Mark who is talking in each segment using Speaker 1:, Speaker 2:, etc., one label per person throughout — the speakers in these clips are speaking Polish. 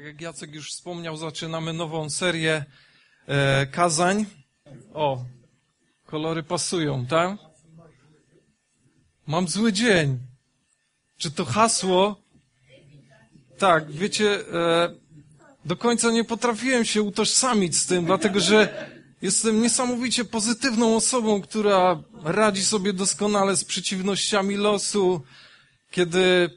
Speaker 1: Tak jak Jacek już wspomniał, zaczynamy nową serię e, kazań. O, kolory pasują, tak? Mam zły dzień. Czy to hasło? Tak, wiecie, e, do końca nie potrafiłem się utożsamić z tym, dlatego że jestem niesamowicie pozytywną osobą, która radzi sobie doskonale z przeciwnościami losu. Kiedy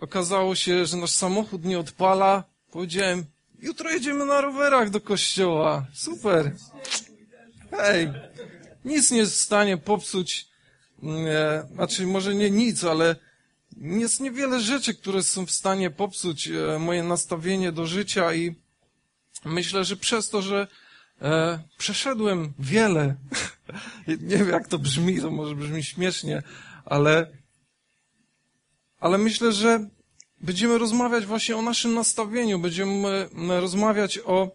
Speaker 1: okazało się, że nasz samochód nie odpala, powiedziałem, jutro jedziemy na rowerach do kościoła. Super. Hej, nic nie jest w stanie popsuć, e, znaczy może nie nic, ale jest niewiele rzeczy, które są w stanie popsuć e, moje nastawienie do życia i myślę, że przez to, że e, przeszedłem wiele, nie wiem jak to brzmi, to może brzmi śmiesznie, ale, ale myślę, że będziemy rozmawiać właśnie o naszym nastawieniu, będziemy rozmawiać o,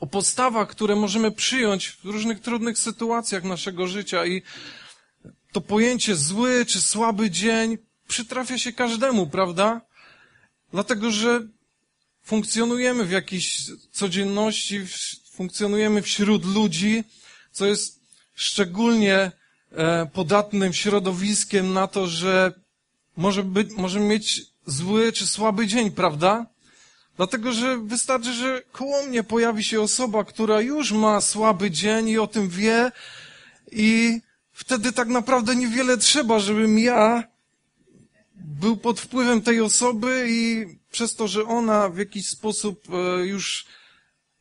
Speaker 1: o postawach, które możemy przyjąć w różnych trudnych sytuacjach naszego życia i to pojęcie zły czy słaby dzień przytrafia się każdemu, prawda? Dlatego, że funkcjonujemy w jakiejś codzienności, funkcjonujemy wśród ludzi, co jest szczególnie e, podatnym środowiskiem na to, że może być, możemy mieć zły czy słaby dzień, prawda? Dlatego, że wystarczy, że koło mnie pojawi się osoba, która już ma słaby dzień i o tym wie i wtedy tak naprawdę niewiele trzeba, żebym ja był pod wpływem tej osoby i przez to, że ona w jakiś sposób e, już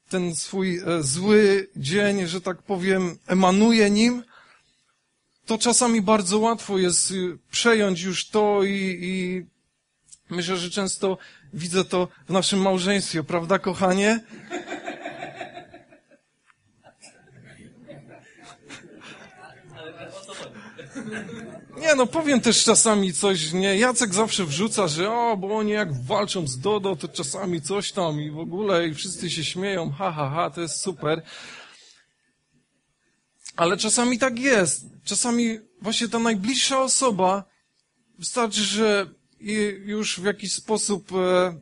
Speaker 1: ten swój e, zły dzień, że tak powiem, emanuje nim, to czasami bardzo łatwo jest y, przejąć już to i, i myślę, że często widzę to w naszym małżeństwie, prawda, kochanie? Nie, no powiem też czasami coś, nie, Jacek zawsze wrzuca, że o, bo oni jak walczą z Dodo, to czasami coś tam i w ogóle i wszyscy się śmieją, ha, ha, ha, to jest super. Ale czasami tak jest. Czasami właśnie ta najbliższa osoba wystarczy, że już w jakiś sposób e,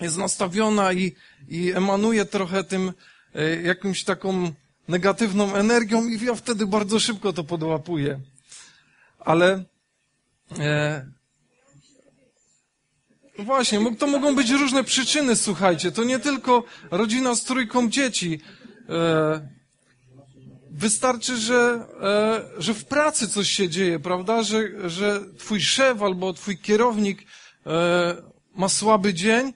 Speaker 1: jest nastawiona i, i emanuje trochę tym e, jakimś taką negatywną energią i ja wtedy bardzo szybko to podłapuję. Ale e, no właśnie, to mogą być różne przyczyny, słuchajcie. To nie tylko rodzina z trójką dzieci. E, Wystarczy, że, e, że w pracy coś się dzieje, prawda? Że, że twój szef albo twój kierownik e, ma słaby dzień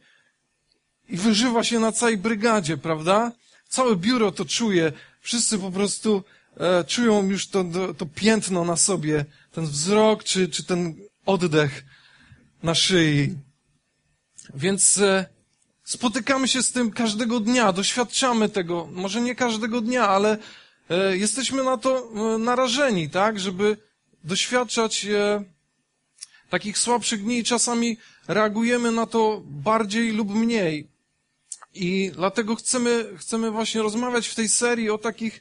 Speaker 1: i wyżywa się na całej brygadzie, prawda? Całe biuro to czuje. Wszyscy po prostu e, czują już to, to, to piętno na sobie, ten wzrok czy, czy ten oddech na szyi. Więc spotykamy się z tym każdego dnia, doświadczamy tego. Może nie każdego dnia, ale jesteśmy na to e, narażeni, tak, żeby doświadczać e, takich słabszych dni i czasami reagujemy na to bardziej lub mniej. I dlatego chcemy, chcemy właśnie rozmawiać w tej serii o takich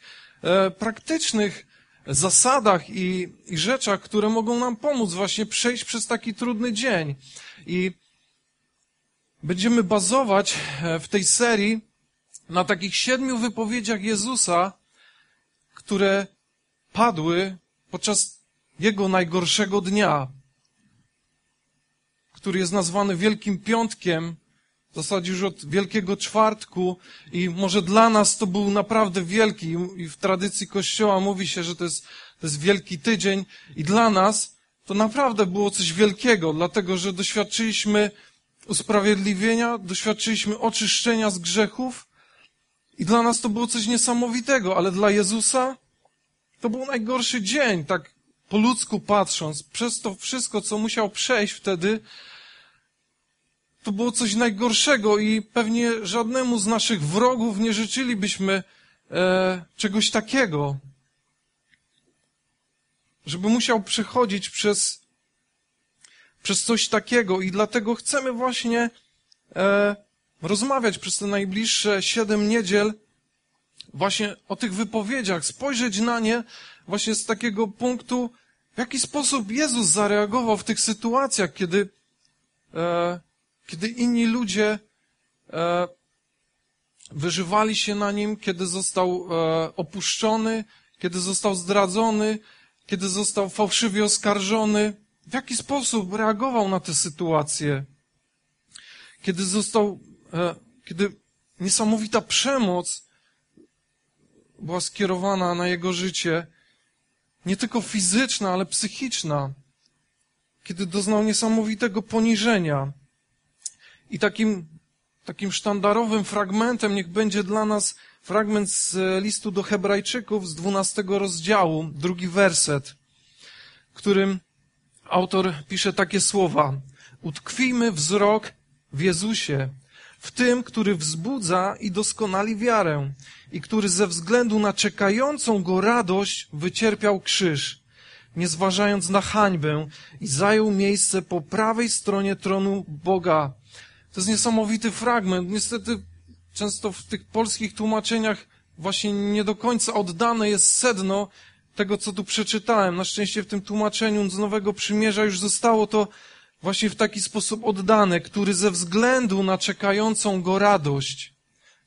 Speaker 1: praktycznych zasadach i, i rzeczach, które mogą nam pomóc właśnie przejść przez taki trudny dzień. I będziemy bazować w tej serii na takich siedmiu wypowiedziach Jezusa, które padły podczas jego najgorszego dnia, który jest nazwany Wielkim Piątkiem, w zasadzie już od Wielkiego Czwartku i może dla nas to był naprawdę wielki i w tradycji Kościoła mówi się, że to jest, to jest Wielki Tydzień i dla nas to naprawdę było coś wielkiego, dlatego że doświadczyliśmy usprawiedliwienia, doświadczyliśmy oczyszczenia z grzechów i dla nas to było coś niesamowitego, ale dla Jezusa to był najgorszy dzień, tak po ludzku patrząc. Przez to wszystko, co musiał przejść wtedy, to było coś najgorszego i pewnie żadnemu z naszych wrogów nie życzylibyśmy e, czegoś takiego. Żeby musiał przechodzić przez, przez coś takiego i dlatego chcemy właśnie e, rozmawiać przez te najbliższe siedem niedziel właśnie o tych wypowiedziach, spojrzeć na nie właśnie z takiego punktu, w jaki sposób Jezus zareagował w tych sytuacjach, kiedy, e, kiedy inni ludzie e, wyżywali się na nim, kiedy został e, opuszczony, kiedy został zdradzony, kiedy został fałszywie oskarżony. W jaki sposób reagował na tę sytuację? Kiedy został, kiedy niesamowita przemoc była skierowana na jego życie, nie tylko fizyczna, ale psychiczna, kiedy doznał niesamowitego poniżenia. I takim, takim sztandarowym fragmentem niech będzie dla nas fragment z listu do Hebrajczyków z dwunastego rozdziału, drugi werset, którym autor pisze takie słowa. Utkwijmy wzrok w Jezusie, w tym, który wzbudza i doskonali wiarę i który ze względu na czekającą go radość wycierpiał krzyż, nie zważając na hańbę i zajął miejsce po prawej stronie tronu Boga. To jest niesamowity fragment. Niestety często w tych polskich tłumaczeniach właśnie nie do końca oddane jest sedno tego, co tu przeczytałem. Na szczęście w tym tłumaczeniu z Nowego Przymierza już zostało to właśnie w taki sposób oddane, który ze względu na czekającą go radość,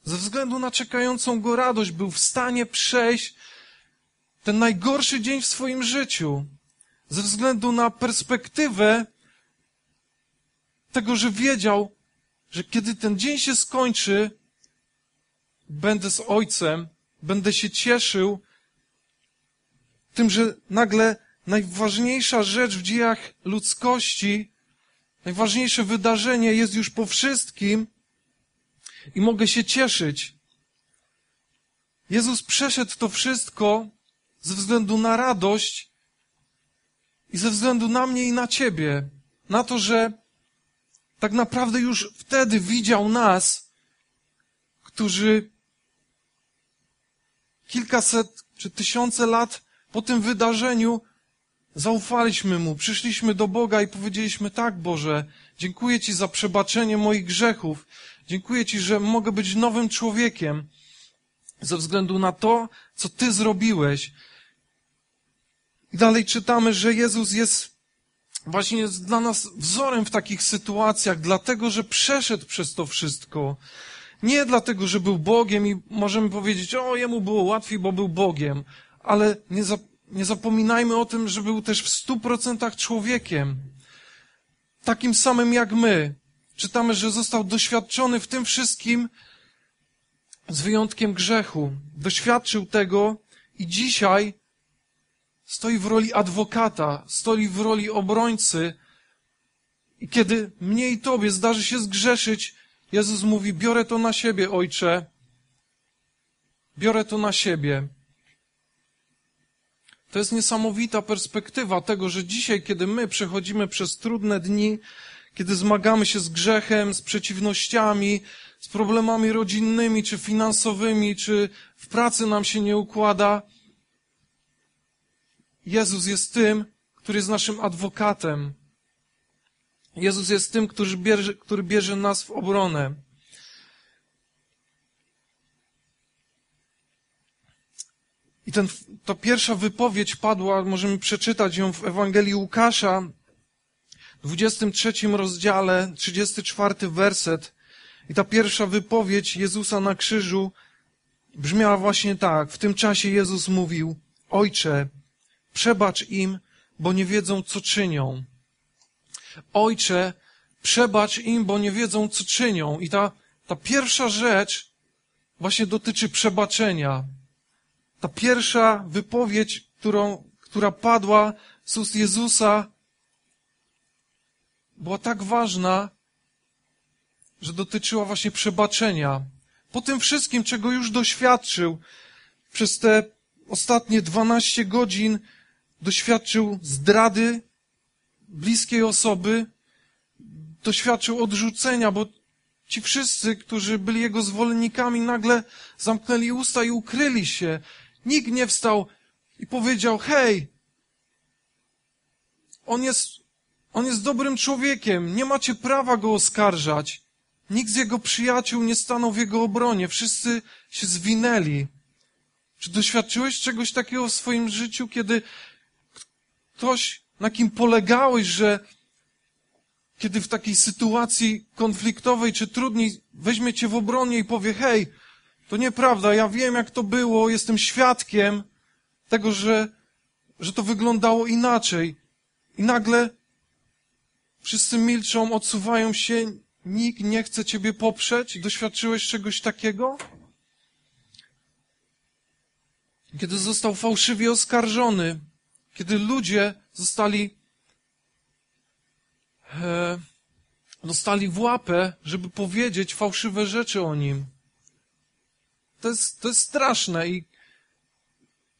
Speaker 1: ze względu na czekającą go radość był w stanie przejść ten najgorszy dzień w swoim życiu, ze względu na perspektywę tego, że wiedział, że kiedy ten dzień się skończy, będę z Ojcem, będę się cieszył tym, że nagle najważniejsza rzecz w dziejach ludzkości Najważniejsze wydarzenie jest już po wszystkim i mogę się cieszyć. Jezus przeszedł to wszystko ze względu na radość i ze względu na mnie i na Ciebie. Na to, że tak naprawdę już wtedy widział nas, którzy kilkaset czy tysiące lat po tym wydarzeniu Zaufaliśmy Mu, przyszliśmy do Boga i powiedzieliśmy tak, Boże, dziękuję Ci za przebaczenie moich grzechów. Dziękuję Ci, że mogę być nowym człowiekiem ze względu na to, co Ty zrobiłeś. I dalej czytamy, że Jezus jest właśnie jest dla nas wzorem w takich sytuacjach, dlatego, że przeszedł przez to wszystko. Nie dlatego, że był Bogiem i możemy powiedzieć, o, jemu było łatwiej, bo był Bogiem, ale nie, nie zapominajmy o tym, że był też w stu procentach człowiekiem, takim samym jak my. Czytamy, że został doświadczony w tym wszystkim z wyjątkiem grzechu. Doświadczył tego i dzisiaj stoi w roli adwokata, stoi w roli obrońcy. I kiedy mnie i tobie zdarzy się zgrzeszyć, Jezus mówi, biorę to na siebie, Ojcze. Biorę to na siebie. To jest niesamowita perspektywa tego, że dzisiaj, kiedy my przechodzimy przez trudne dni, kiedy zmagamy się z grzechem, z przeciwnościami, z problemami rodzinnymi, czy finansowymi, czy w pracy nam się nie układa, Jezus jest tym, który jest naszym adwokatem. Jezus jest tym, który bierze, który bierze nas w obronę. I ten, ta pierwsza wypowiedź padła, możemy przeczytać ją w Ewangelii Łukasza, w 23 rozdziale, 34 werset. I ta pierwsza wypowiedź Jezusa na krzyżu brzmiała właśnie tak. W tym czasie Jezus mówił, Ojcze, przebacz im, bo nie wiedzą, co czynią. Ojcze, przebacz im, bo nie wiedzą, co czynią. I ta, ta pierwsza rzecz właśnie dotyczy przebaczenia. Ta pierwsza wypowiedź, którą, która padła z ust Jezusa, była tak ważna, że dotyczyła właśnie przebaczenia. Po tym wszystkim, czego już doświadczył przez te ostatnie 12 godzin, doświadczył zdrady bliskiej osoby, doświadczył odrzucenia, bo ci wszyscy, którzy byli jego zwolennikami, nagle zamknęli usta i ukryli się. Nikt nie wstał i powiedział, hej, on jest, on jest dobrym człowiekiem, nie macie prawa go oskarżać. Nikt z jego przyjaciół nie stanął w jego obronie, wszyscy się zwinęli. Czy doświadczyłeś czegoś takiego w swoim życiu, kiedy ktoś, na kim polegałeś, że kiedy w takiej sytuacji konfliktowej czy trudniej weźmie cię w obronie i powie, hej, to nieprawda, ja wiem jak to było, jestem świadkiem tego, że, że to wyglądało inaczej. I nagle wszyscy milczą, odsuwają się, nikt nie chce ciebie poprzeć. Doświadczyłeś czegoś takiego? Kiedy został fałszywie oskarżony, kiedy ludzie zostali e, dostali w łapę, żeby powiedzieć fałszywe rzeczy o nim. To jest, to jest straszne i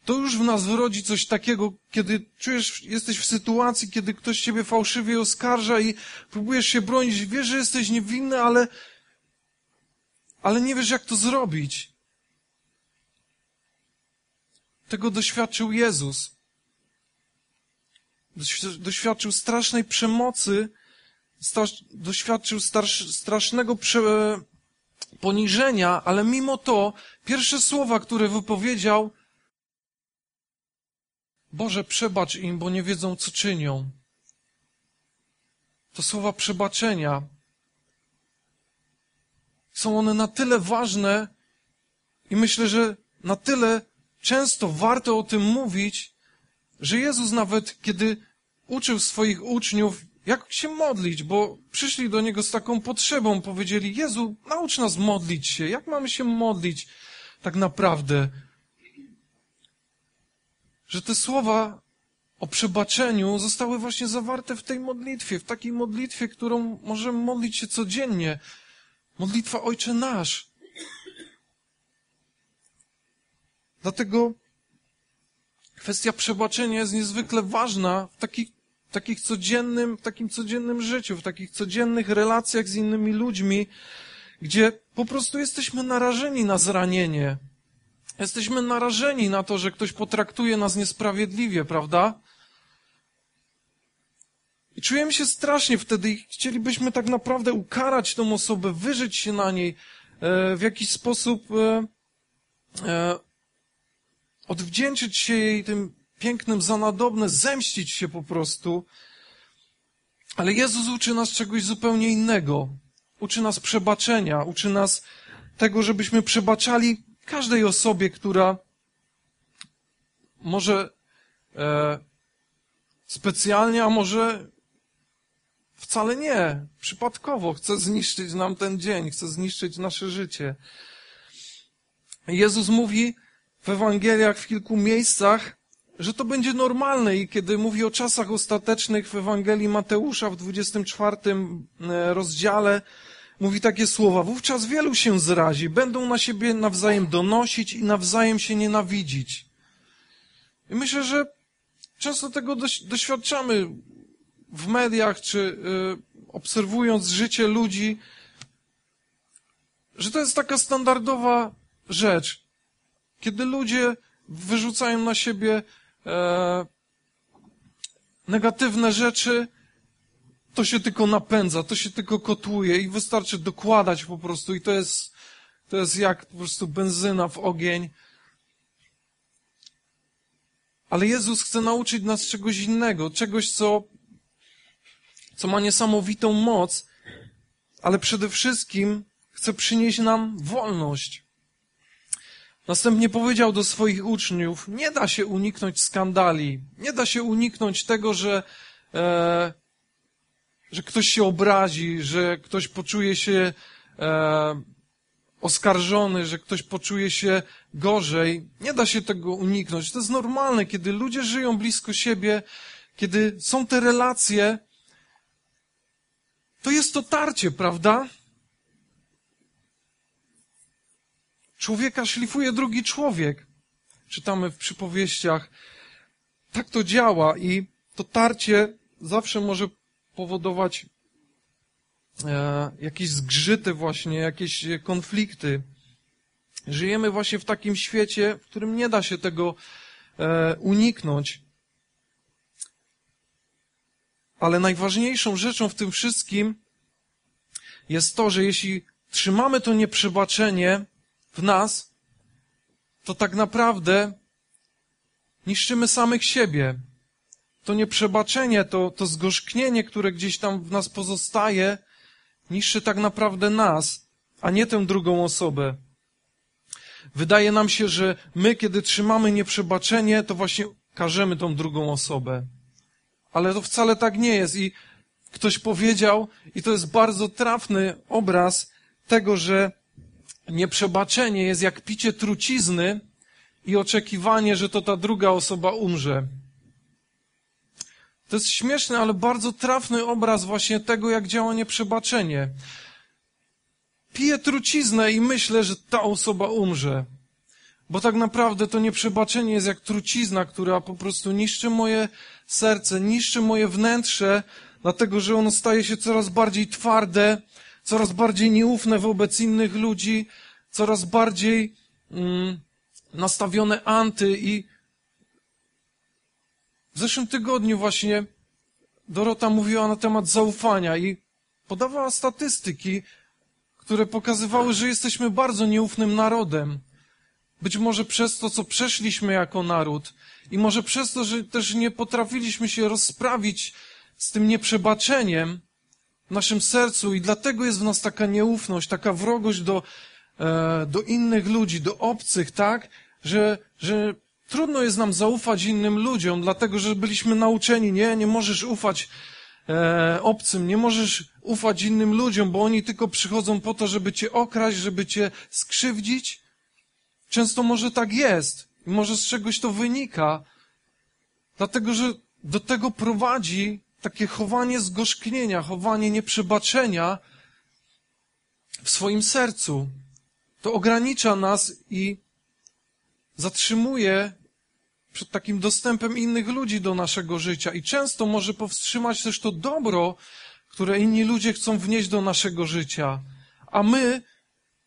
Speaker 1: to już w nas wyrodzi coś takiego, kiedy czujesz, jesteś w sytuacji, kiedy ktoś ciebie fałszywie oskarża i próbujesz się bronić, wiesz, że jesteś niewinny, ale, ale nie wiesz, jak to zrobić. Tego doświadczył Jezus. Doświadczył strasznej przemocy, doświadczył strasznego prze, poniżenia, ale mimo to pierwsze słowa, które wypowiedział, Boże, przebacz im, bo nie wiedzą, co czynią. To słowa przebaczenia. Są one na tyle ważne i myślę, że na tyle często warto o tym mówić, że Jezus nawet, kiedy uczył swoich uczniów, jak się modlić, bo przyszli do Niego z taką potrzebą, powiedzieli, Jezu, naucz nas modlić się, jak mamy się modlić tak naprawdę? Że te słowa o przebaczeniu zostały właśnie zawarte w tej modlitwie, w takiej modlitwie, którą możemy modlić się codziennie. Modlitwa Ojcze Nasz. Dlatego kwestia przebaczenia jest niezwykle ważna w takich takich codziennym, w takim codziennym życiu, w takich codziennych relacjach z innymi ludźmi, gdzie po prostu jesteśmy narażeni na zranienie. Jesteśmy narażeni na to, że ktoś potraktuje nas niesprawiedliwie, prawda? I czujemy się strasznie wtedy i chcielibyśmy tak naprawdę ukarać tą osobę, wyżyć się na niej, e, w jakiś sposób e, e, odwdzięczyć się jej tym pięknym za nadobne, zemścić się po prostu. Ale Jezus uczy nas czegoś zupełnie innego. Uczy nas przebaczenia, uczy nas tego, żebyśmy przebaczali każdej osobie, która może e, specjalnie, a może wcale nie, przypadkowo chce zniszczyć nam ten dzień, chce zniszczyć nasze życie. Jezus mówi w Ewangeliach w kilku miejscach, że to będzie normalne i kiedy mówi o czasach ostatecznych w Ewangelii Mateusza w 24 e, rozdziale, mówi takie słowa, wówczas wielu się zrazi, będą na siebie nawzajem donosić i nawzajem się nienawidzić. I myślę, że często tego doświadczamy w mediach, czy y, obserwując życie ludzi, że to jest taka standardowa rzecz. Kiedy ludzie wyrzucają na siebie e, negatywne rzeczy, to się tylko napędza, to się tylko kotuje i wystarczy dokładać po prostu i to jest, to jest jak po prostu benzyna w ogień. Ale Jezus chce nauczyć nas czegoś innego, czegoś, co, co ma niesamowitą moc, ale przede wszystkim chce przynieść nam wolność. Następnie powiedział do swoich uczniów, nie da się uniknąć skandali, nie da się uniknąć tego, że, e, że ktoś się obrazi, że ktoś poczuje się e, oskarżony, że ktoś poczuje się gorzej. Nie da się tego uniknąć. To jest normalne, kiedy ludzie żyją blisko siebie, kiedy są te relacje, to jest to tarcie, prawda? Człowieka szlifuje drugi człowiek. Czytamy w przypowieściach. Tak to działa i to tarcie zawsze może powodować e, jakieś zgrzyty właśnie, jakieś konflikty. Żyjemy właśnie w takim świecie, w którym nie da się tego e, uniknąć. Ale najważniejszą rzeczą w tym wszystkim jest to, że jeśli trzymamy to nieprzebaczenie, w nas, to tak naprawdę niszczymy samych siebie. to nieprzebaczenie, to, to zgorzknienie, które gdzieś tam w nas pozostaje, niszczy tak naprawdę nas, a nie tę drugą osobę. Wydaje nam się, że my, kiedy trzymamy nieprzebaczenie, to właśnie karzemy tą drugą osobę. Ale to wcale tak nie jest. I ktoś powiedział, i to jest bardzo trafny obraz tego, że nieprzebaczenie jest jak picie trucizny i oczekiwanie, że to ta druga osoba umrze. To jest śmieszny, ale bardzo trafny obraz właśnie tego, jak działa nieprzebaczenie. Piję truciznę i myślę, że ta osoba umrze. Bo tak naprawdę to nieprzebaczenie jest jak trucizna, która po prostu niszczy moje serce, niszczy moje wnętrze, dlatego że ono staje się coraz bardziej twarde, coraz bardziej nieufne wobec innych ludzi, coraz bardziej mm, nastawione anty i w zeszłym tygodniu właśnie Dorota mówiła na temat zaufania i podawała statystyki, które pokazywały, że jesteśmy bardzo nieufnym narodem. Być może przez to, co przeszliśmy jako naród i może przez to, że też nie potrafiliśmy się rozprawić z tym nieprzebaczeniem naszym sercu i dlatego jest w nas taka nieufność, taka wrogość do, e, do innych ludzi, do obcych, tak? Że, że trudno jest nam zaufać innym ludziom, dlatego że byliśmy nauczeni, nie, nie możesz ufać e, obcym, nie możesz ufać innym ludziom, bo oni tylko przychodzą po to, żeby cię okraść, żeby cię skrzywdzić. Często może tak jest i może z czegoś to wynika, dlatego że do tego prowadzi takie chowanie zgorzknienia, chowanie nieprzebaczenia w swoim sercu. To ogranicza nas i zatrzymuje przed takim dostępem innych ludzi do naszego życia i często może powstrzymać też to dobro, które inni ludzie chcą wnieść do naszego życia. A my,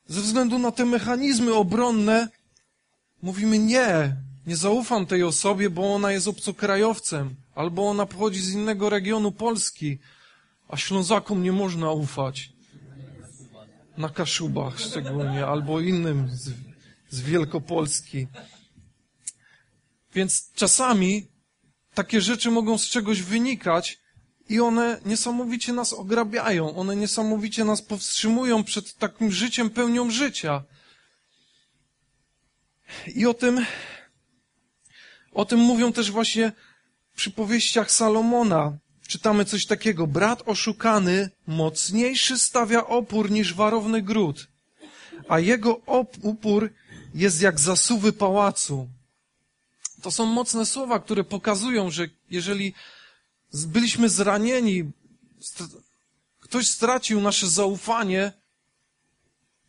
Speaker 1: ze względu na te mechanizmy obronne, mówimy nie, nie zaufam tej osobie, bo ona jest obcokrajowcem, albo ona pochodzi z innego regionu Polski, a Ślązakom nie można ufać. Na Kaszubach szczególnie, albo innym z, z Wielkopolski. Więc czasami takie rzeczy mogą z czegoś wynikać i one niesamowicie nas ograbiają, one niesamowicie nas powstrzymują przed takim życiem pełnią życia. I o tym, o tym mówią też właśnie przy powieściach Salomona. Czytamy coś takiego. Brat oszukany mocniejszy stawia opór niż warowny gród, a jego upór jest jak zasuwy pałacu. To są mocne słowa, które pokazują, że jeżeli byliśmy zranieni, ktoś stracił nasze zaufanie,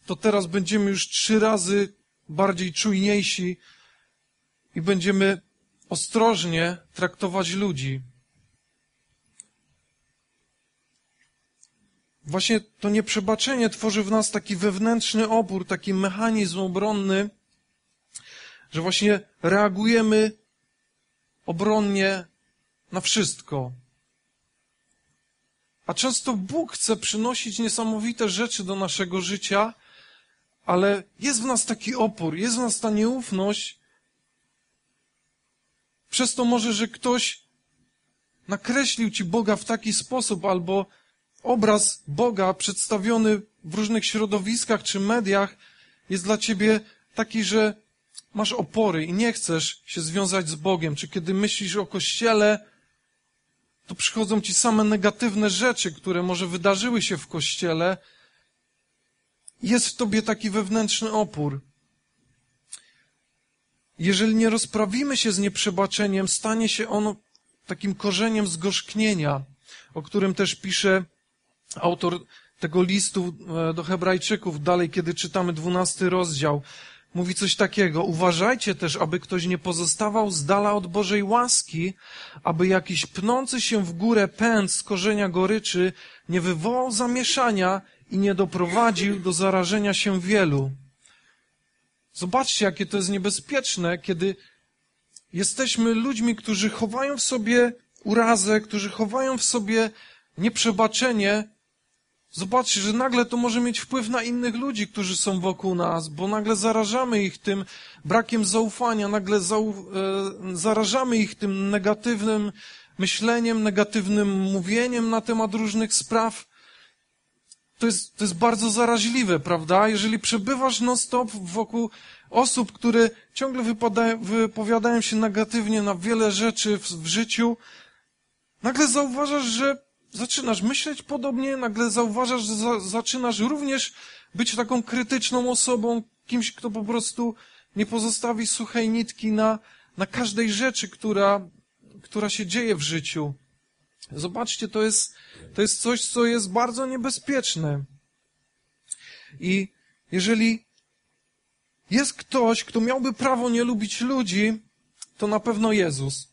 Speaker 1: to teraz będziemy już trzy razy bardziej czujniejsi i będziemy ostrożnie traktować ludzi. Właśnie to nieprzebaczenie tworzy w nas taki wewnętrzny opór, taki mechanizm obronny, że właśnie reagujemy obronnie na wszystko. A często Bóg chce przynosić niesamowite rzeczy do naszego życia, ale jest w nas taki opór, jest w nas ta nieufność. Przez to może, że ktoś nakreślił ci Boga w taki sposób, albo obraz Boga przedstawiony w różnych środowiskach czy mediach jest dla ciebie taki, że masz opory i nie chcesz się związać z Bogiem, czy kiedy myślisz o Kościele, to przychodzą ci same negatywne rzeczy, które może wydarzyły się w Kościele, jest w tobie taki wewnętrzny opór. Jeżeli nie rozprawimy się z nieprzebaczeniem, stanie się ono takim korzeniem zgorzknienia, o którym też pisze autor tego listu e, do Hebrajczyków, dalej, kiedy czytamy dwunasty rozdział mówi coś takiego. Uważajcie też, aby ktoś nie pozostawał z dala od Bożej łaski, aby jakiś pnący się w górę pęd z korzenia goryczy nie wywołał zamieszania i nie doprowadził do zarażenia się wielu. Zobaczcie, jakie to jest niebezpieczne, kiedy jesteśmy ludźmi, którzy chowają w sobie urazę, którzy chowają w sobie nieprzebaczenie, Zobaczcie, że nagle to może mieć wpływ na innych ludzi, którzy są wokół nas, bo nagle zarażamy ich tym brakiem zaufania, nagle zau, e, zarażamy ich tym negatywnym myśleniem, negatywnym mówieniem na temat różnych spraw. To jest, to jest bardzo zaraźliwe, prawda? Jeżeli przebywasz non-stop wokół osób, które ciągle wypadają, wypowiadają się negatywnie na wiele rzeczy w, w życiu, nagle zauważasz, że zaczynasz myśleć podobnie, nagle zauważasz, że za, zaczynasz również być taką krytyczną osobą, kimś, kto po prostu nie pozostawi suchej nitki na, na każdej rzeczy, która, która się dzieje w życiu. Zobaczcie, to jest, to jest coś, co jest bardzo niebezpieczne. I jeżeli jest ktoś, kto miałby prawo nie lubić ludzi, to na pewno Jezus.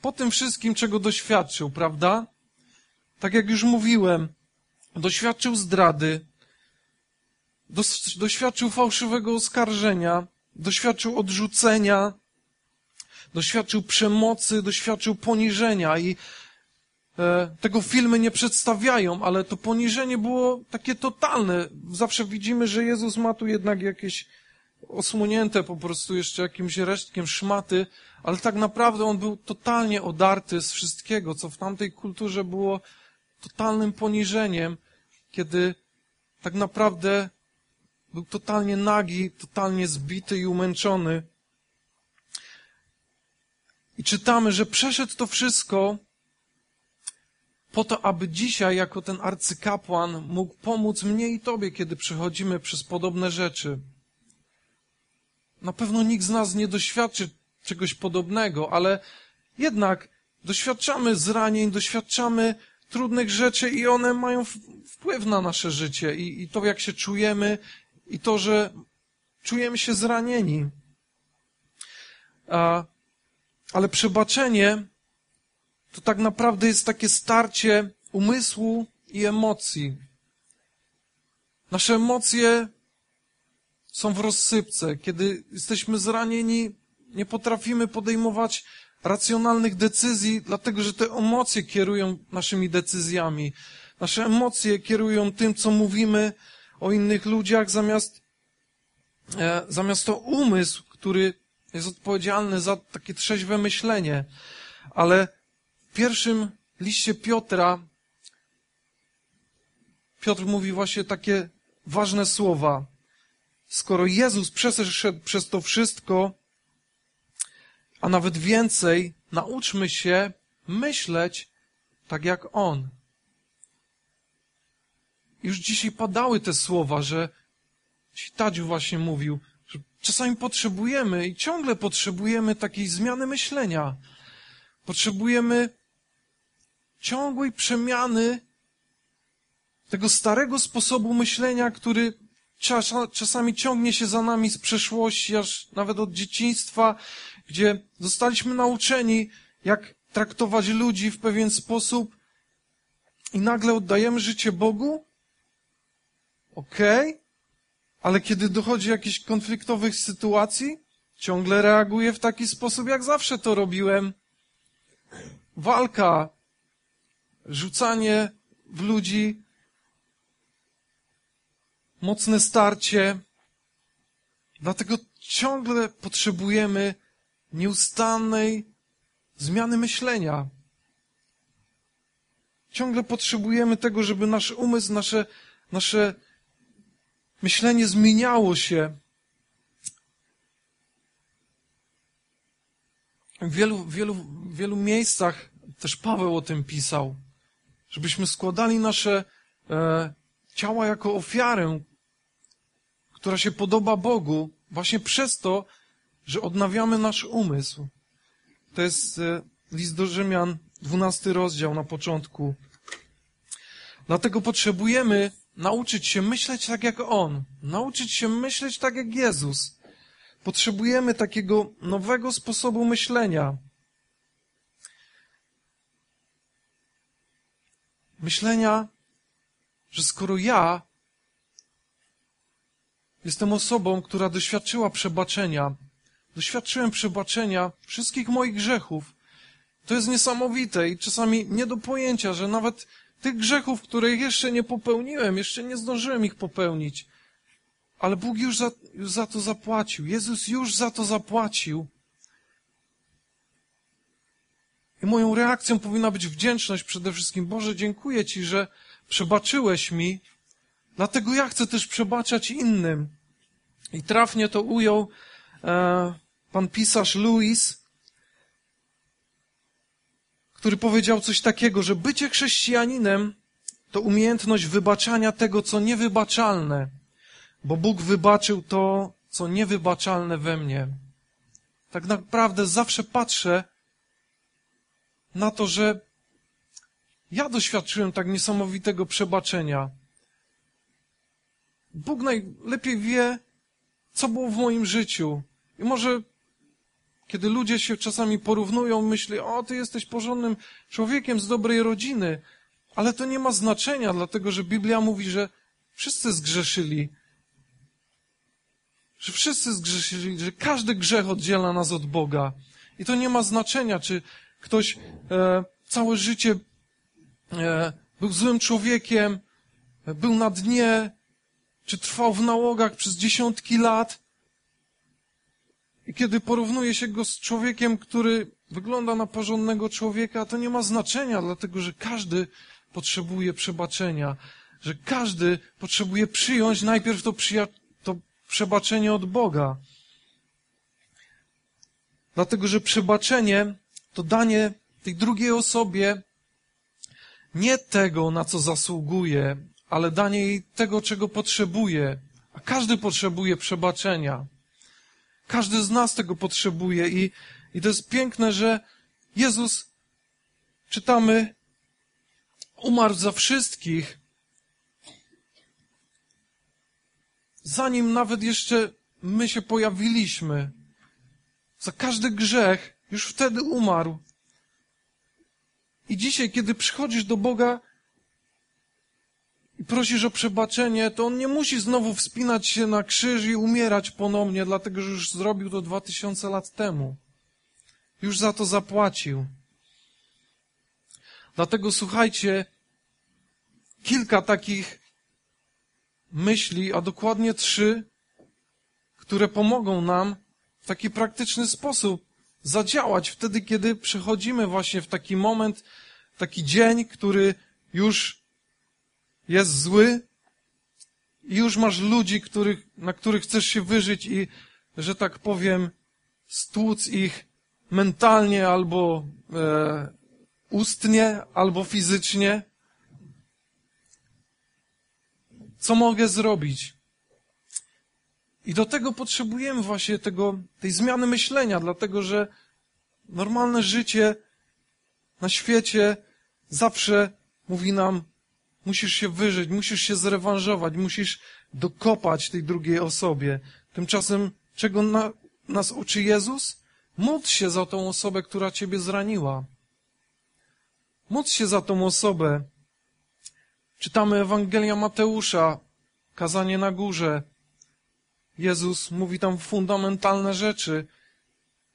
Speaker 1: Po tym wszystkim, czego doświadczył, prawda? Tak jak już mówiłem, doświadczył zdrady, doświadczył fałszywego oskarżenia, doświadczył odrzucenia, doświadczył przemocy, doświadczył poniżenia i tego filmy nie przedstawiają, ale to poniżenie było takie totalne. Zawsze widzimy, że Jezus ma tu jednak jakieś osłonięte po prostu jeszcze jakimś resztkiem szmaty, ale tak naprawdę on był totalnie odarty z wszystkiego, co w tamtej kulturze było totalnym poniżeniem, kiedy tak naprawdę był totalnie nagi, totalnie zbity i umęczony. I czytamy, że przeszedł to wszystko po to, aby dzisiaj, jako ten arcykapłan, mógł pomóc mnie i Tobie, kiedy przechodzimy przez podobne rzeczy. Na pewno nikt z nas nie doświadczy czegoś podobnego, ale jednak doświadczamy zranień, doświadczamy trudnych rzeczy i one mają wpływ na nasze życie i, i to, jak się czujemy i to, że czujemy się zranieni. A, ale przebaczenie to tak naprawdę jest takie starcie umysłu i emocji. Nasze emocje są w rozsypce. Kiedy jesteśmy zranieni, nie potrafimy podejmować racjonalnych decyzji, dlatego że te emocje kierują naszymi decyzjami. Nasze emocje kierują tym, co mówimy o innych ludziach, zamiast, e, zamiast to umysł, który jest odpowiedzialny za takie trzeźwe myślenie. Ale w pierwszym liście Piotra Piotr mówi właśnie takie ważne słowa. Skoro Jezus przeszedł przez to wszystko, a nawet więcej, nauczmy się myśleć tak jak On. Już dzisiaj padały te słowa, że Tadziu właśnie mówił, że czasami potrzebujemy i ciągle potrzebujemy takiej zmiany myślenia. Potrzebujemy ciągłej przemiany tego starego sposobu myślenia, który czasami ciągnie się za nami z przeszłości, aż nawet od dzieciństwa, gdzie zostaliśmy nauczeni, jak traktować ludzi w pewien sposób i nagle oddajemy życie Bogu? Okej, okay. ale kiedy dochodzi do jakichś konfliktowych sytuacji, ciągle reaguję w taki sposób, jak zawsze to robiłem. Walka, rzucanie w ludzi, mocne starcie. Dlatego ciągle potrzebujemy nieustannej zmiany myślenia. Ciągle potrzebujemy tego, żeby nasz umysł, nasze, nasze myślenie zmieniało się. W wielu, wielu, wielu miejscach też Paweł o tym pisał, żebyśmy składali nasze e, ciała jako ofiarę, która się podoba Bogu, właśnie przez to, że odnawiamy nasz umysł. To jest e, list do Rzymian, dwunasty rozdział na początku. Dlatego potrzebujemy nauczyć się myśleć tak jak On, nauczyć się myśleć tak jak Jezus. Potrzebujemy takiego nowego sposobu myślenia. Myślenia, że skoro ja jestem osobą, która doświadczyła przebaczenia, Doświadczyłem przebaczenia wszystkich moich grzechów. To jest niesamowite i czasami nie do pojęcia, że nawet tych grzechów, których jeszcze nie popełniłem, jeszcze nie zdążyłem ich popełnić. Ale Bóg już za, już za to zapłacił. Jezus już za to zapłacił. I moją reakcją powinna być wdzięczność przede wszystkim. Boże, dziękuję Ci, że przebaczyłeś mi, dlatego ja chcę też przebaczać innym. I trafnie to ujął e, pan pisarz Louis, który powiedział coś takiego, że bycie chrześcijaninem to umiejętność wybaczania tego, co niewybaczalne, bo Bóg wybaczył to, co niewybaczalne we mnie. Tak naprawdę zawsze patrzę na to, że ja doświadczyłem tak niesamowitego przebaczenia. Bóg najlepiej wie, co było w moim życiu. I może kiedy ludzie się czasami porównują, myśli, o, ty jesteś porządnym człowiekiem z dobrej rodziny, ale to nie ma znaczenia, dlatego że Biblia mówi, że wszyscy zgrzeszyli. Że wszyscy zgrzeszyli, że każdy grzech oddziela nas od Boga. I to nie ma znaczenia, czy ktoś e, całe życie e, był złym człowiekiem, był na dnie, czy trwał w nałogach przez dziesiątki lat. I kiedy porównuje się go z człowiekiem, który wygląda na porządnego człowieka, to nie ma znaczenia, dlatego że każdy potrzebuje przebaczenia, że każdy potrzebuje przyjąć najpierw to, to przebaczenie od Boga. Dlatego, że przebaczenie to danie tej drugiej osobie nie tego, na co zasługuje, ale danie jej tego, czego potrzebuje. A każdy potrzebuje przebaczenia. Każdy z nas tego potrzebuje i, i to jest piękne, że Jezus, czytamy, umarł za wszystkich, zanim nawet jeszcze my się pojawiliśmy. Za każdy grzech już wtedy umarł. I dzisiaj, kiedy przychodzisz do Boga i prosisz o przebaczenie, to On nie musi znowu wspinać się na krzyż i umierać ponownie, dlatego że już zrobił to dwa tysiące lat temu. Już za to zapłacił. Dlatego słuchajcie, kilka takich myśli, a dokładnie trzy, które pomogą nam w taki praktyczny sposób zadziałać wtedy, kiedy przechodzimy właśnie w taki moment, taki dzień, który już jest zły i już masz ludzi, których, na których chcesz się wyżyć i, że tak powiem, stłuc ich mentalnie albo e, ustnie, albo fizycznie. Co mogę zrobić? I do tego potrzebujemy właśnie tego, tej zmiany myślenia, dlatego że normalne życie na świecie zawsze mówi nam, musisz się wyżyć, musisz się zrewanżować, musisz dokopać tej drugiej osobie. Tymczasem, czego na, nas uczy Jezus? Módl się za tą osobę, która ciebie zraniła. Módl się za tą osobę. Czytamy Ewangelia Mateusza, kazanie na górze. Jezus mówi tam fundamentalne rzeczy.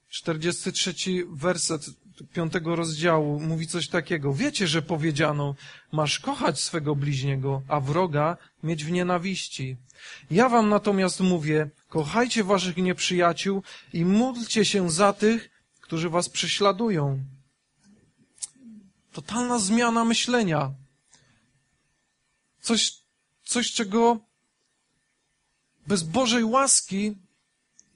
Speaker 1: 43 werset piątego rozdziału mówi coś takiego. Wiecie, że powiedziano, masz kochać swego bliźniego, a wroga mieć w nienawiści. Ja wam natomiast mówię, kochajcie waszych nieprzyjaciół i módlcie się za tych, którzy was prześladują. Totalna zmiana myślenia. Coś, coś czego bez Bożej łaski,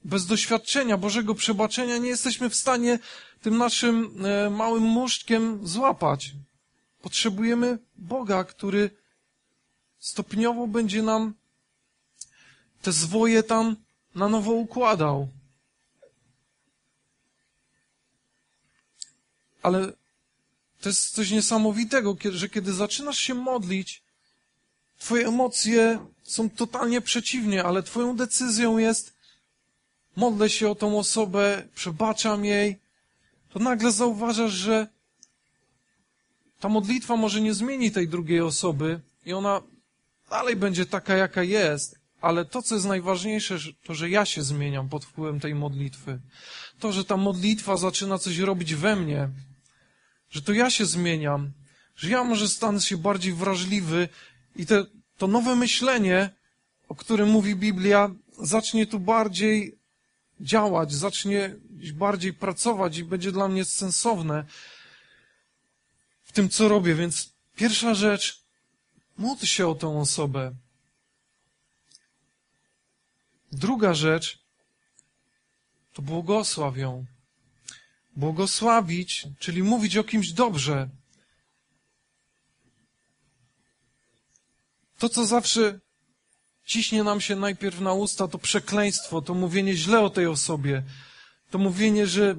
Speaker 1: bez doświadczenia Bożego przebaczenia nie jesteśmy w stanie tym naszym e, małym muszczkiem złapać. Potrzebujemy Boga, który stopniowo będzie nam te zwoje tam na nowo układał. Ale to jest coś niesamowitego, że kiedy zaczynasz się modlić, twoje emocje są totalnie przeciwnie, ale twoją decyzją jest modlę się o tą osobę, przebaczam jej, to nagle zauważasz, że ta modlitwa może nie zmieni tej drugiej osoby i ona dalej będzie taka, jaka jest, ale to, co jest najważniejsze, to, że ja się zmieniam pod wpływem tej modlitwy. To, że ta modlitwa zaczyna coś robić we mnie, że to ja się zmieniam, że ja może stanę się bardziej wrażliwy i te, to nowe myślenie, o którym mówi Biblia, zacznie tu bardziej działać, zacznie bardziej pracować i będzie dla mnie sensowne. w tym, co robię. Więc pierwsza rzecz, módl się o tą osobę. Druga rzecz, to błogosław ją. Błogosławić, czyli mówić o kimś dobrze. To, co zawsze ciśnie nam się najpierw na usta, to przekleństwo, to mówienie źle o tej osobie, to mówienie, że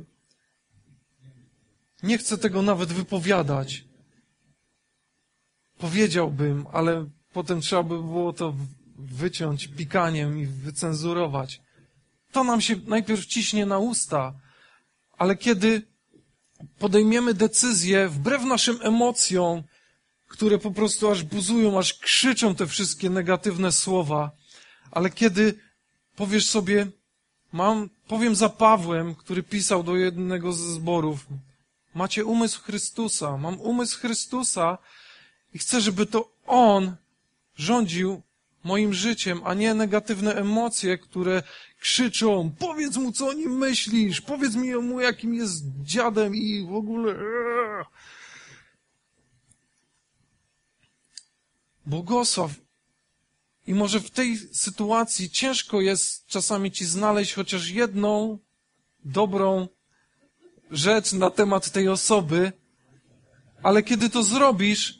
Speaker 1: nie chcę tego nawet wypowiadać. Powiedziałbym, ale potem trzeba by było to wyciąć pikaniem i wycenzurować. To nam się najpierw ciśnie na usta, ale kiedy podejmiemy decyzję wbrew naszym emocjom, które po prostu aż buzują, aż krzyczą te wszystkie negatywne słowa, ale kiedy powiesz sobie, mam, powiem za Pawłem, który pisał do jednego ze zborów, macie umysł Chrystusa, mam umysł Chrystusa i chcę, żeby to On rządził moim życiem, a nie negatywne emocje, które krzyczą, powiedz mu, co o nim myślisz, powiedz mi mu, jakim jest dziadem i w ogóle... Błogosław. I może w tej sytuacji ciężko jest czasami ci znaleźć chociaż jedną dobrą rzecz na temat tej osoby, ale kiedy to zrobisz,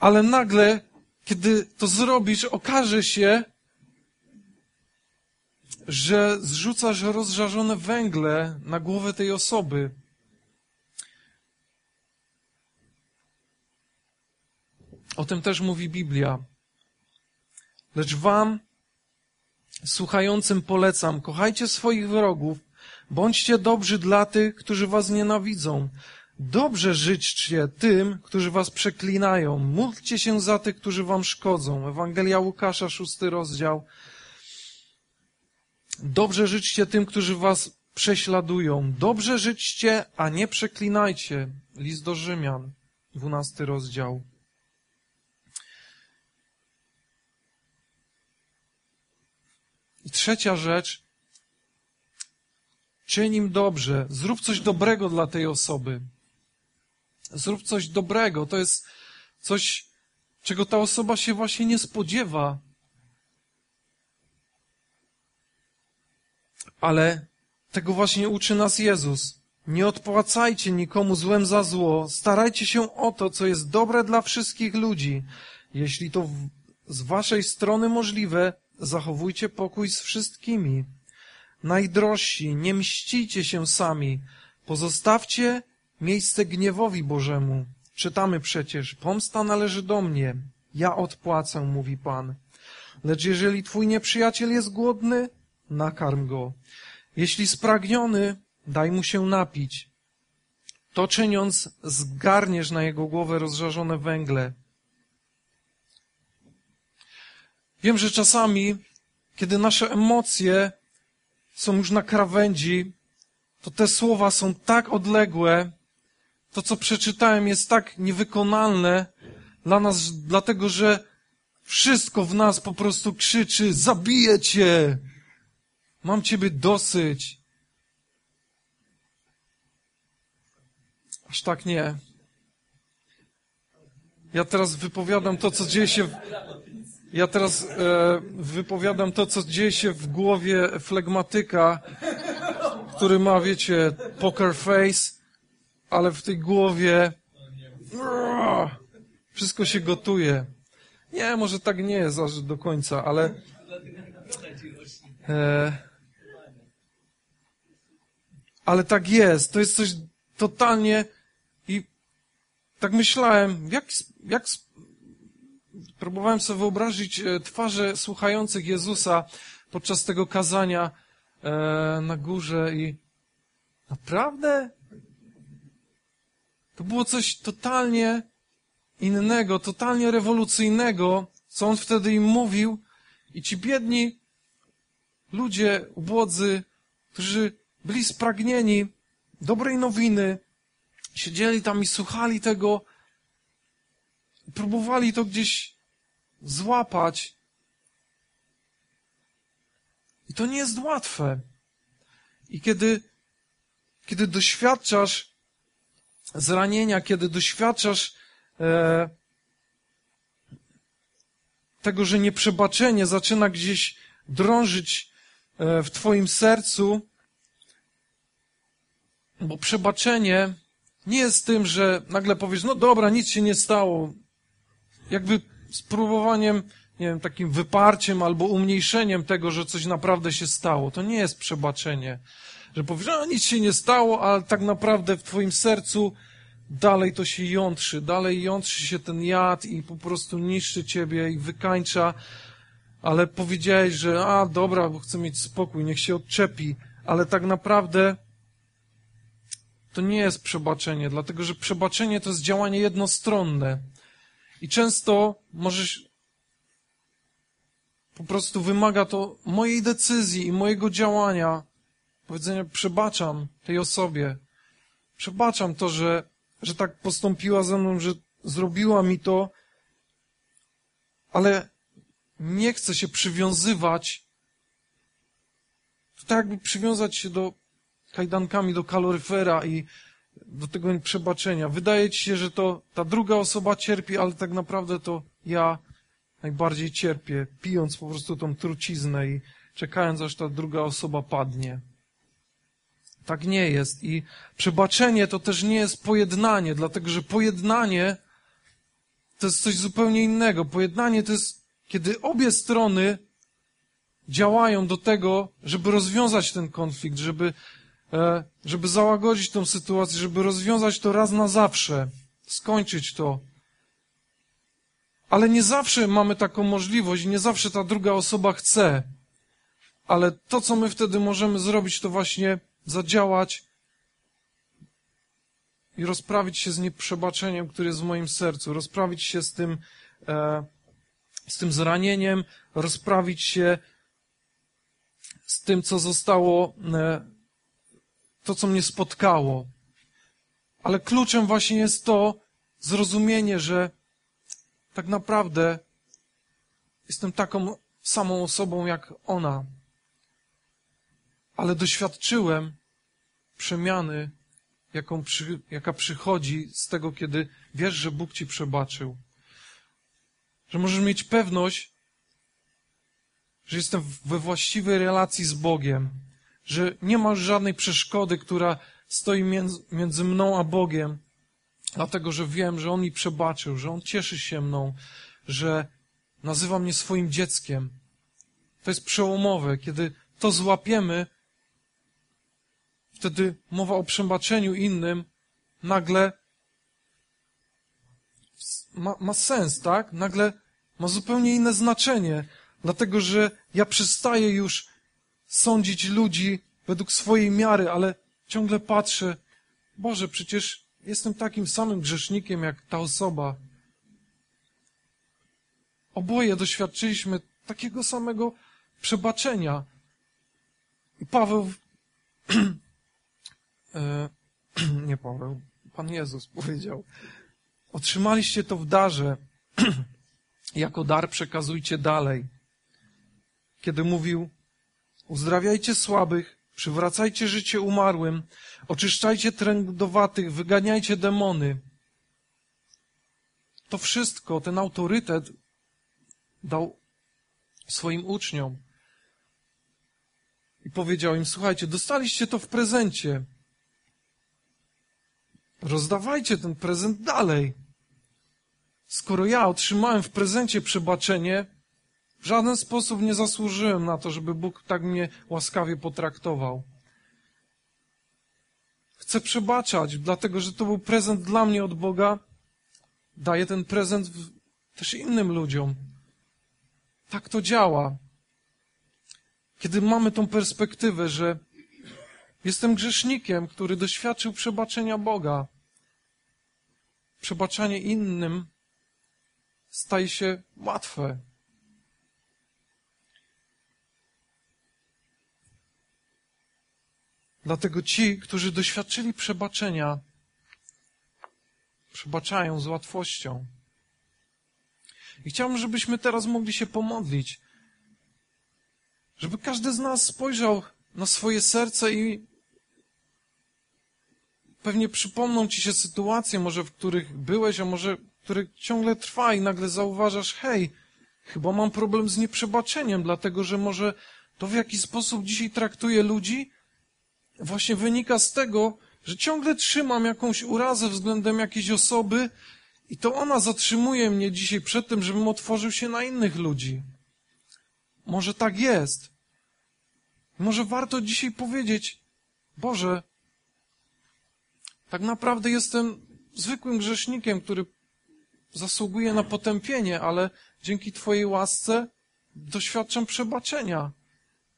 Speaker 1: ale nagle, kiedy to zrobisz, okaże się, że zrzucasz rozżarzone węgle na głowę tej osoby. O tym też mówi Biblia. Lecz wam, słuchającym, polecam, kochajcie swoich wrogów, bądźcie dobrzy dla tych, którzy was nienawidzą. Dobrze życzcie tym, którzy was przeklinają. Módlcie się za tych, którzy wam szkodzą. Ewangelia Łukasza, szósty rozdział. Dobrze życzcie tym, którzy was prześladują. Dobrze życzcie, a nie przeklinajcie. List do Rzymian, dwunasty rozdział. I trzecia rzecz, czyń im dobrze, zrób coś dobrego dla tej osoby. Zrób coś dobrego. To jest coś, czego ta osoba się właśnie nie spodziewa. Ale tego właśnie uczy nas Jezus. Nie odpłacajcie nikomu złem za zło. Starajcie się o to, co jest dobre dla wszystkich ludzi. Jeśli to z waszej strony możliwe, zachowujcie pokój z wszystkimi. Najdrożsi, nie mścicie się sami. Pozostawcie miejsce gniewowi Bożemu. Czytamy przecież, pomsta należy do mnie. Ja odpłacę, mówi Pan. Lecz jeżeli twój nieprzyjaciel jest głodny, nakarm go. Jeśli spragniony, daj mu się napić. To czyniąc, zgarniesz na jego głowę rozżarzone węgle. Wiem, że czasami, kiedy nasze emocje są już na krawędzi, to te słowa są tak odległe, to co przeczytałem jest tak niewykonalne dla nas, dlatego że wszystko w nas po prostu krzyczy, zabiję cię, mam ciebie dosyć. Aż tak nie. Ja teraz wypowiadam to, co dzieje się w, ja teraz e, wypowiadam to, co dzieje się w głowie flegmatyka, który ma, wiecie, poker face, ale w tej głowie wszystko się gotuje. Nie, może tak nie jest aż do końca, ale e, ale tak jest. To jest coś totalnie i tak myślałem, jak, jak próbowałem sobie wyobrazić e, twarze słuchających Jezusa podczas tego kazania e, na górze i naprawdę? To było coś totalnie innego, totalnie rewolucyjnego, co on wtedy im mówił. I ci biedni ludzie, ubłodzy, którzy byli spragnieni dobrej nowiny, siedzieli tam i słuchali tego, próbowali to gdzieś złapać. I to nie jest łatwe. I kiedy, kiedy doświadczasz zranienia, kiedy doświadczasz e, tego, że nieprzebaczenie zaczyna gdzieś drążyć e, w Twoim sercu, bo przebaczenie nie jest tym, że nagle powiesz, no dobra, nic się nie stało. Jakby spróbowaniem, nie wiem, takim wyparciem albo umniejszeniem tego, że coś naprawdę się stało. To nie jest przebaczenie. Że powiesz, no nic się nie stało, ale tak naprawdę w twoim sercu dalej to się jątrzy, dalej jątrzy się ten jad i po prostu niszczy ciebie i wykańcza, ale powiedziałeś, że a dobra, bo chcę mieć spokój, niech się odczepi, ale tak naprawdę to nie jest przebaczenie, dlatego że przebaczenie to jest działanie jednostronne. I często możesz, po prostu wymaga to mojej decyzji i mojego działania, powiedzenia, przebaczam tej osobie. Przebaczam to, że, że tak postąpiła ze mną, że zrobiła mi to, ale nie chcę się przywiązywać, to tak jakby przywiązać się do kajdankami do kaloryfera i do tego przebaczenia. Wydaje ci się, że to ta druga osoba cierpi, ale tak naprawdę to ja najbardziej cierpię, pijąc po prostu tą truciznę i czekając, aż ta druga osoba padnie. Tak nie jest. I przebaczenie to też nie jest pojednanie, dlatego że pojednanie to jest coś zupełnie innego. Pojednanie to jest, kiedy obie strony działają do tego, żeby rozwiązać ten konflikt, żeby żeby załagodzić tę sytuację, żeby rozwiązać to raz na zawsze, skończyć to. Ale nie zawsze mamy taką możliwość, nie zawsze ta druga osoba chce. Ale to, co my wtedy możemy zrobić, to właśnie zadziałać i rozprawić się z nieprzebaczeniem, które jest w moim sercu, rozprawić się z tym, e, z tym zranieniem, rozprawić się z tym, co zostało e, to, co mnie spotkało. Ale kluczem właśnie jest to zrozumienie, że tak naprawdę jestem taką samą osobą jak ona. Ale doświadczyłem przemiany, jaką przy, jaka przychodzi z tego, kiedy wiesz, że Bóg ci przebaczył. Że możesz mieć pewność, że jestem we właściwej relacji z Bogiem, że nie ma żadnej przeszkody, która stoi między mną a Bogiem, dlatego że wiem, że On mi przebaczył, że On cieszy się mną, że nazywa mnie swoim dzieckiem. To jest przełomowe. Kiedy to złapiemy, wtedy mowa o przebaczeniu innym nagle ma, ma sens, tak? Nagle ma zupełnie inne znaczenie, dlatego że ja przestaję już sądzić ludzi według swojej miary, ale ciągle patrzę, Boże, przecież jestem takim samym grzesznikiem jak ta osoba. Oboje doświadczyliśmy takiego samego przebaczenia. I Paweł, e, nie Paweł, Pan Jezus powiedział, otrzymaliście to w darze, jako dar przekazujcie dalej. Kiedy mówił, uzdrawiajcie słabych, przywracajcie życie umarłym, oczyszczajcie trędowatych, wyganiajcie demony. To wszystko, ten autorytet dał swoim uczniom. I powiedział im, słuchajcie, dostaliście to w prezencie. Rozdawajcie ten prezent dalej. Skoro ja otrzymałem w prezencie przebaczenie, w żaden sposób nie zasłużyłem na to, żeby Bóg tak mnie łaskawie potraktował. Chcę przebaczać, dlatego że to był prezent dla mnie od Boga. Daję ten prezent też innym ludziom. Tak to działa. Kiedy mamy tą perspektywę, że jestem grzesznikiem, który doświadczył przebaczenia Boga, przebaczanie innym staje się łatwe. Dlatego ci, którzy doświadczyli przebaczenia, przebaczają z łatwością. I chciałbym, żebyśmy teraz mogli się pomodlić, żeby każdy z nas spojrzał na swoje serce i pewnie przypomną ci się sytuacje, może w których byłeś, a może które ciągle trwa i nagle zauważasz, hej, chyba mam problem z nieprzebaczeniem, dlatego że może to w jaki sposób dzisiaj traktuję ludzi właśnie wynika z tego, że ciągle trzymam jakąś urazę względem jakiejś osoby i to ona zatrzymuje mnie dzisiaj przed tym, żebym otworzył się na innych ludzi. Może tak jest. Może warto dzisiaj powiedzieć, Boże, tak naprawdę jestem zwykłym grzesznikiem, który zasługuje na potępienie, ale dzięki Twojej łasce doświadczam przebaczenia.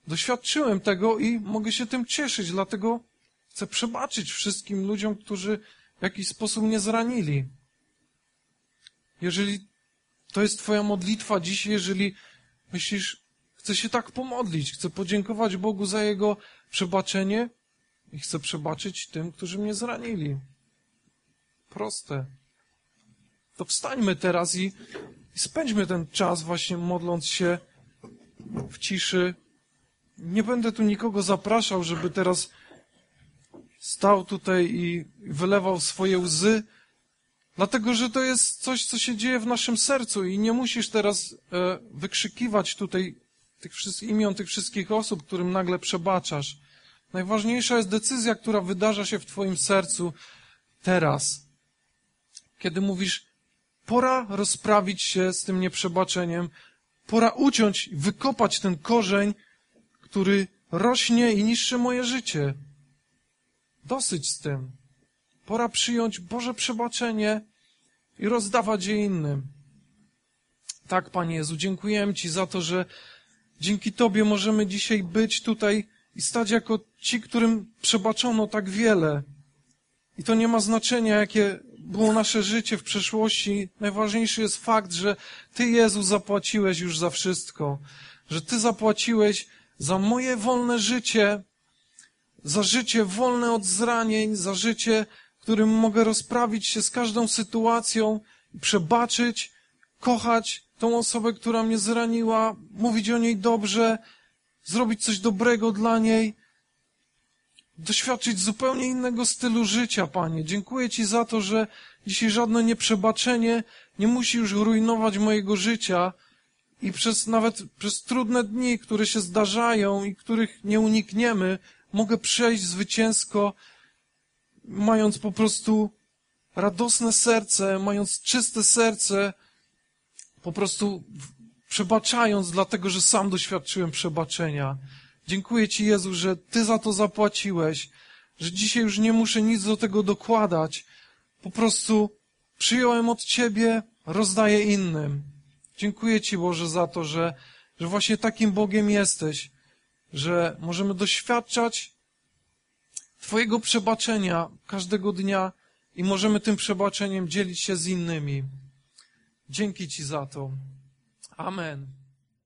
Speaker 1: Doświadczyłem tego i mogę się tym cieszyć, dlatego chcę przebaczyć wszystkim ludziom, którzy w jakiś sposób mnie zranili. Jeżeli to jest Twoja modlitwa dzisiaj, jeżeli myślisz, chcę się tak pomodlić, chcę podziękować Bogu za Jego przebaczenie i chcę przebaczyć tym, którzy mnie zranili. Proste. To wstańmy teraz i, i spędźmy ten czas właśnie modląc się w ciszy. Nie będę tu nikogo zapraszał, żeby teraz stał tutaj i wylewał swoje łzy, dlatego że to jest coś, co się dzieje w naszym sercu i nie musisz teraz e, wykrzykiwać tutaj tych wszystkich imion tych wszystkich osób, którym nagle przebaczasz. Najważniejsza jest decyzja, która wydarza się w Twoim sercu teraz. Kiedy mówisz, pora rozprawić się z tym nieprzebaczeniem, pora uciąć, wykopać ten korzeń, który rośnie i niszczy moje życie. Dosyć z tym. Pora przyjąć Boże przebaczenie i rozdawać je innym. Tak, Panie Jezu, dziękujemy Ci za to, że dzięki Tobie możemy dzisiaj być tutaj i stać jako ci, którym przebaczono tak wiele. I to nie ma znaczenia, jakie było nasze życie w przeszłości. Najważniejszy jest fakt, że Ty, Jezu, zapłaciłeś już za wszystko. Że Ty zapłaciłeś za moje wolne życie, za życie wolne od zranień, za życie, w którym mogę rozprawić się z każdą sytuacją przebaczyć, kochać tą osobę, która mnie zraniła, mówić o niej dobrze, zrobić coś dobrego dla niej, doświadczyć zupełnie innego stylu życia, Panie. Dziękuję Ci za to, że dzisiaj żadne nieprzebaczenie nie musi już rujnować mojego życia i przez nawet przez trudne dni, które się zdarzają i których nie unikniemy, mogę przejść zwycięsko, mając po prostu radosne serce, mając czyste serce, po prostu przebaczając, dlatego że sam doświadczyłem przebaczenia. Dziękuję Ci, Jezu, że Ty za to zapłaciłeś, że dzisiaj już nie muszę nic do tego dokładać. Po prostu przyjąłem od Ciebie, rozdaję innym. Dziękuję Ci, Boże, za to, że, że właśnie takim Bogiem jesteś, że możemy doświadczać Twojego przebaczenia każdego dnia i możemy tym przebaczeniem dzielić się z innymi. Dzięki Ci za to. Amen.